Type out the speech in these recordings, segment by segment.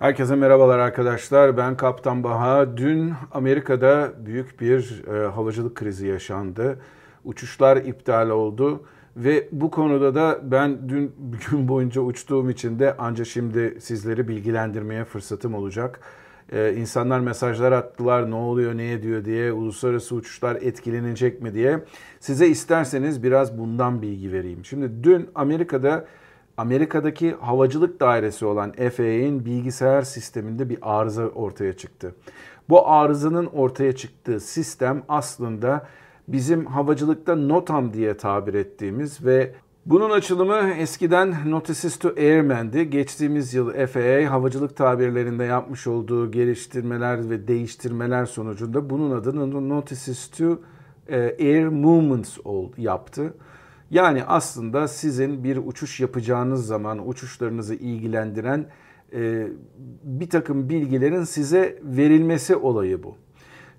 Herkese merhabalar arkadaşlar. Ben Kaptan Baha. Dün Amerika'da büyük bir e, havacılık krizi yaşandı. Uçuşlar iptal oldu ve bu konuda da ben dün gün boyunca uçtuğum için de ancak şimdi sizleri bilgilendirmeye fırsatım olacak. Ee, insanlar mesajlar attılar ne oluyor ne ediyor diye uluslararası uçuşlar etkilenecek mi diye. Size isterseniz biraz bundan bilgi vereyim. Şimdi dün Amerika'da Amerika'daki havacılık dairesi olan FAA'nin bilgisayar sisteminde bir arıza ortaya çıktı. Bu arızanın ortaya çıktığı sistem aslında bizim havacılıkta NOTAM diye tabir ettiğimiz ve bunun açılımı eskiden Notices to Airmen'di. Geçtiğimiz yıl FAA havacılık tabirlerinde yapmış olduğu geliştirmeler ve değiştirmeler sonucunda bunun adını Notices to e, Air Movements yaptı. Yani aslında sizin bir uçuş yapacağınız zaman uçuşlarınızı ilgilendiren e, bir takım bilgilerin size verilmesi olayı bu.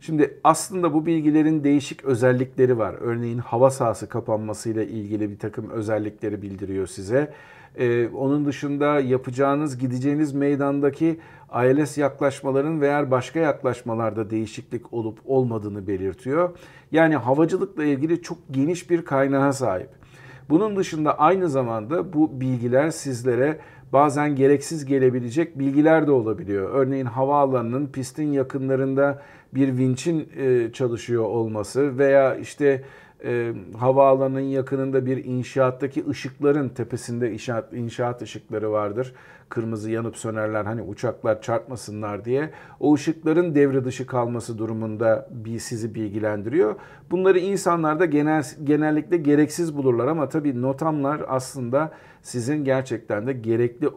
Şimdi aslında bu bilgilerin değişik özellikleri var. Örneğin hava sahası kapanmasıyla ilgili bir takım özellikleri bildiriyor size. Ee, onun dışında yapacağınız, gideceğiniz meydandaki ILS yaklaşmaların veya başka yaklaşmalarda değişiklik olup olmadığını belirtiyor. Yani havacılıkla ilgili çok geniş bir kaynağa sahip. Bunun dışında aynı zamanda bu bilgiler sizlere bazen gereksiz gelebilecek bilgiler de olabiliyor. Örneğin havaalanının pistin yakınlarında bir vinçin e, çalışıyor olması veya işte e, havaalanının yakınında bir inşaattaki ışıkların tepesinde inşaat, inşaat ışıkları vardır. Kırmızı yanıp sönerler hani uçaklar çarpmasınlar diye. O ışıkların devre dışı kalması durumunda bir sizi bilgilendiriyor. Bunları insanlar da genel, genellikle gereksiz bulurlar ama tabii notamlar aslında sizin gerçekten de gerekli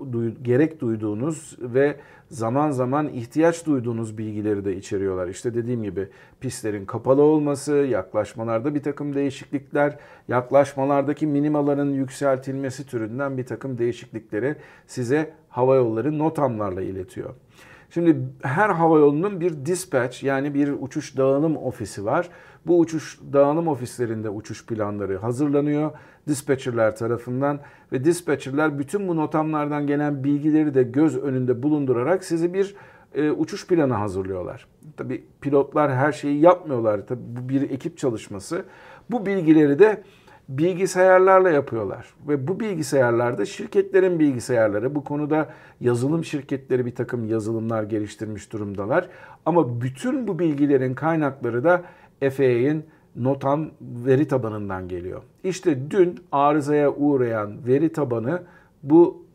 gerek duyduğunuz ve zaman zaman ihtiyaç duyduğunuz bilgileri de içeriyorlar. İşte dediğim gibi pistlerin kapalı olması, yaklaşmalarda bir takım değişiklikler, yaklaşmalardaki minimaların yükseltilmesi türünden bir takım değişiklikleri size hava yolları notamlarla iletiyor. Şimdi her hava yolunun bir dispatch yani bir uçuş dağılım ofisi var. Bu uçuş dağılım ofislerinde uçuş planları hazırlanıyor dispatcherler tarafından ve dispatcherler bütün bu notamlardan gelen bilgileri de göz önünde bulundurarak sizi bir e, uçuş planı hazırlıyorlar. Tabii pilotlar her şeyi yapmıyorlar. Tabii bu bir ekip çalışması. Bu bilgileri de bilgisayarlarla yapıyorlar. Ve bu bilgisayarlarda şirketlerin bilgisayarları. Bu konuda yazılım şirketleri bir takım yazılımlar geliştirmiş durumdalar. Ama bütün bu bilgilerin kaynakları da FAA'nin NOTAM veri tabanından geliyor. İşte dün arızaya uğrayan veri tabanı bu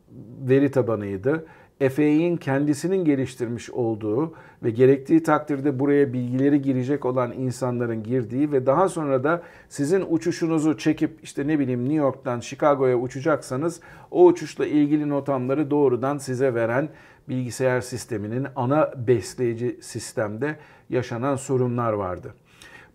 veri tabanıydı. FAA'nin kendisinin geliştirmiş olduğu ve gerektiği takdirde buraya bilgileri girecek olan insanların girdiği ve daha sonra da sizin uçuşunuzu çekip işte ne bileyim New York'tan Chicago'ya uçacaksanız o uçuşla ilgili notamları doğrudan size veren bilgisayar sisteminin ana besleyici sistemde yaşanan sorunlar vardı.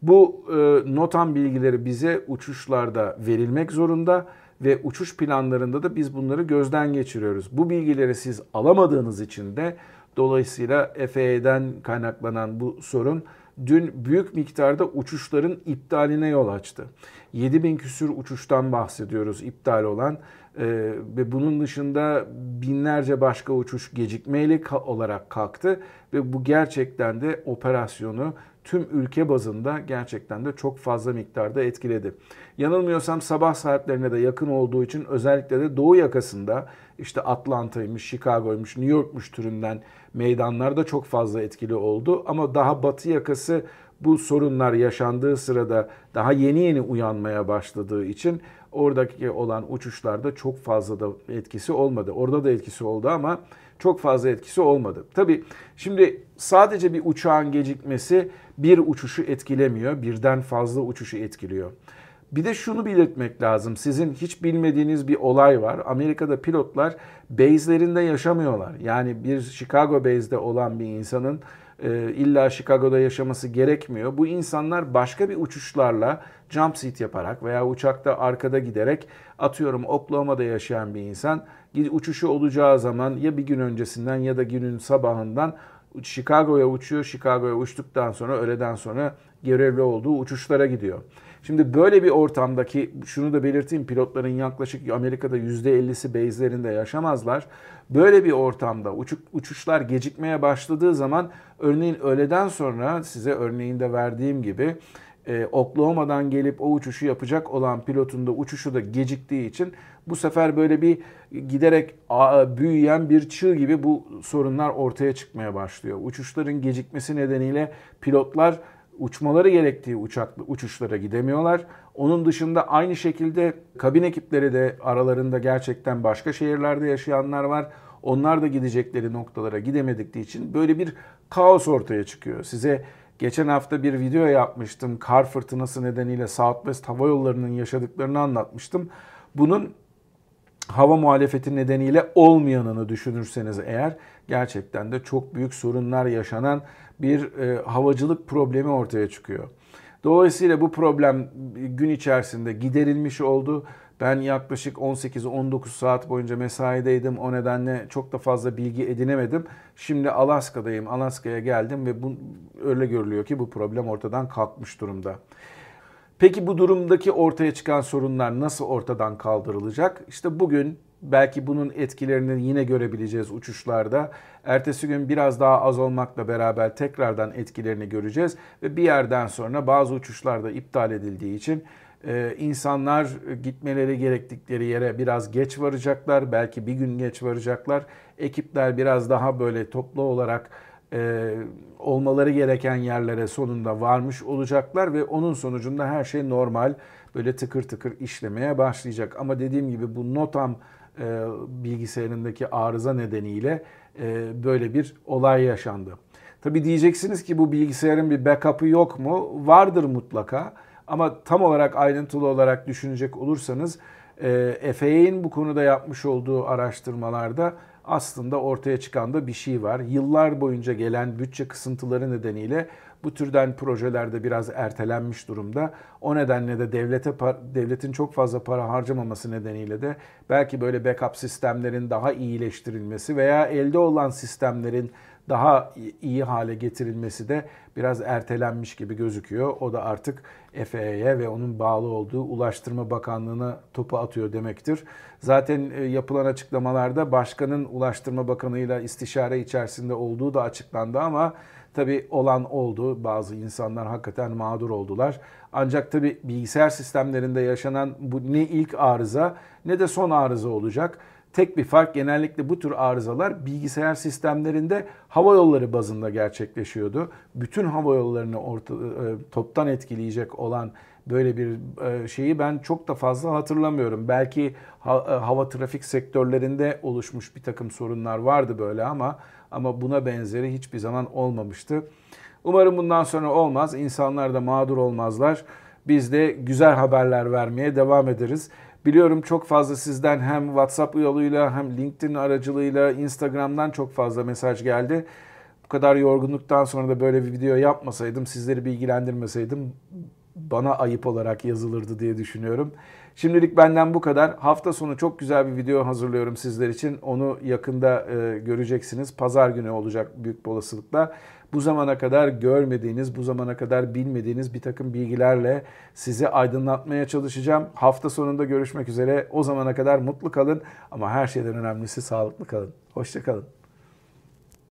Bu e, notam bilgileri bize uçuşlarda verilmek zorunda ve uçuş planlarında da biz bunları gözden geçiriyoruz. Bu bilgileri siz alamadığınız için de dolayısıyla FAA'den kaynaklanan bu sorun dün büyük miktarda uçuşların iptaline yol açtı. 7000 küsür uçuştan bahsediyoruz iptal olan ee, ve bunun dışında binlerce başka uçuş gecikmeyle olarak kalktı ve bu gerçekten de operasyonu tüm ülke bazında gerçekten de çok fazla miktarda etkiledi. Yanılmıyorsam sabah saatlerine de yakın olduğu için özellikle de doğu yakasında işte Atlanta'ymış, Chicago'ymuş, New York'muş türünden meydanlarda çok fazla etkili oldu. Ama daha batı yakası bu sorunlar yaşandığı sırada daha yeni yeni uyanmaya başladığı için oradaki olan uçuşlarda çok fazla da etkisi olmadı. Orada da etkisi oldu ama çok fazla etkisi olmadı. Tabii şimdi sadece bir uçağın gecikmesi bir uçuşu etkilemiyor, birden fazla uçuşu etkiliyor. Bir de şunu belirtmek lazım. Sizin hiç bilmediğiniz bir olay var. Amerika'da pilotlar base'lerinde yaşamıyorlar. Yani bir Chicago base'de olan bir insanın e, illa Chicago'da yaşaması gerekmiyor. Bu insanlar başka bir uçuşlarla jump seat yaparak veya uçakta arkada giderek atıyorum Oklahoma'da yaşayan bir insan uçuşu olacağı zaman ya bir gün öncesinden ya da günün sabahından Chicago'ya uçuyor. Chicago'ya uçtuktan sonra öğleden sonra görevli olduğu uçuşlara gidiyor. Şimdi böyle bir ortamdaki şunu da belirteyim pilotların yaklaşık Amerika'da %50'si base'lerinde yaşamazlar. Böyle bir ortamda uçuk, uçuşlar gecikmeye başladığı zaman örneğin öğleden sonra size örneğinde verdiğim gibi e, Oklahoma'dan gelip o uçuşu yapacak olan pilotun da uçuşu da geciktiği için bu sefer böyle bir giderek büyüyen bir çığ gibi bu sorunlar ortaya çıkmaya başlıyor. Uçuşların gecikmesi nedeniyle pilotlar uçmaları gerektiği uçak, uçuşlara gidemiyorlar. Onun dışında aynı şekilde kabin ekipleri de aralarında gerçekten başka şehirlerde yaşayanlar var. Onlar da gidecekleri noktalara gidemedikleri için böyle bir kaos ortaya çıkıyor. Size geçen hafta bir video yapmıştım. Kar fırtınası nedeniyle Southwest Hava Yolları'nın yaşadıklarını anlatmıştım. Bunun hava muhalefeti nedeniyle olmayanını düşünürseniz eğer gerçekten de çok büyük sorunlar yaşanan bir e, havacılık problemi ortaya çıkıyor. Dolayısıyla bu problem gün içerisinde giderilmiş oldu. Ben yaklaşık 18-19 saat boyunca mesaideydim. O nedenle çok da fazla bilgi edinemedim. Şimdi Alaska'dayım. Alaska'ya geldim ve bu öyle görülüyor ki bu problem ortadan kalkmış durumda. Peki bu durumdaki ortaya çıkan sorunlar nasıl ortadan kaldırılacak? İşte bugün belki bunun etkilerini yine görebileceğiz uçuşlarda. Ertesi gün biraz daha az olmakla beraber tekrardan etkilerini göreceğiz ve bir yerden sonra bazı uçuşlarda iptal edildiği için e, insanlar gitmeleri gerektikleri yere biraz geç varacaklar. Belki bir gün geç varacaklar. Ekipler biraz daha böyle toplu olarak e, olmaları gereken yerlere sonunda varmış olacaklar ve onun sonucunda her şey normal böyle tıkır tıkır işlemeye başlayacak. Ama dediğim gibi bu NOTAM e, bilgisayarındaki arıza nedeniyle e, böyle bir olay yaşandı. Tabi diyeceksiniz ki bu bilgisayarın bir backup'ı yok mu? Vardır mutlaka. Ama tam olarak ayrıntılı olarak düşünecek olursanız e, FAA'nin bu konuda yapmış olduğu araştırmalarda aslında ortaya çıkan da bir şey var. Yıllar boyunca gelen bütçe kısıntıları nedeniyle bu türden projelerde biraz ertelenmiş durumda. O nedenle de devlete devletin çok fazla para harcamaması nedeniyle de belki böyle backup sistemlerin daha iyileştirilmesi veya elde olan sistemlerin daha iyi hale getirilmesi de biraz ertelenmiş gibi gözüküyor. O da artık FAA'ya ve onun bağlı olduğu Ulaştırma Bakanlığı'na topu atıyor demektir. Zaten e, yapılan açıklamalarda başkanın Ulaştırma Bakanı'yla istişare içerisinde olduğu da açıklandı ama tabi olan oldu. Bazı insanlar hakikaten mağdur oldular. Ancak tabi bilgisayar sistemlerinde yaşanan bu ne ilk arıza ne de son arıza olacak. Tek bir fark genellikle bu tür arızalar bilgisayar sistemlerinde hava yolları bazında gerçekleşiyordu. Bütün hava yollarını orta, e, toptan etkileyecek olan böyle bir e, şeyi ben çok da fazla hatırlamıyorum. Belki e, hava trafik sektörlerinde oluşmuş bir takım sorunlar vardı böyle ama ama buna benzeri hiçbir zaman olmamıştı. Umarım bundan sonra olmaz. İnsanlar da mağdur olmazlar. Biz de güzel haberler vermeye devam ederiz. Biliyorum çok fazla sizden hem WhatsApp yoluyla hem LinkedIn aracılığıyla Instagram'dan çok fazla mesaj geldi. Bu kadar yorgunluktan sonra da böyle bir video yapmasaydım, sizleri bilgilendirmeseydim bana ayıp olarak yazılırdı diye düşünüyorum. Şimdilik benden bu kadar. Hafta sonu çok güzel bir video hazırlıyorum sizler için. Onu yakında e, göreceksiniz. Pazar günü olacak büyük bir olasılıkla bu zamana kadar görmediğiniz, bu zamana kadar bilmediğiniz bir takım bilgilerle sizi aydınlatmaya çalışacağım. Hafta sonunda görüşmek üzere. O zamana kadar mutlu kalın ama her şeyden önemlisi sağlıklı kalın. Hoşçakalın.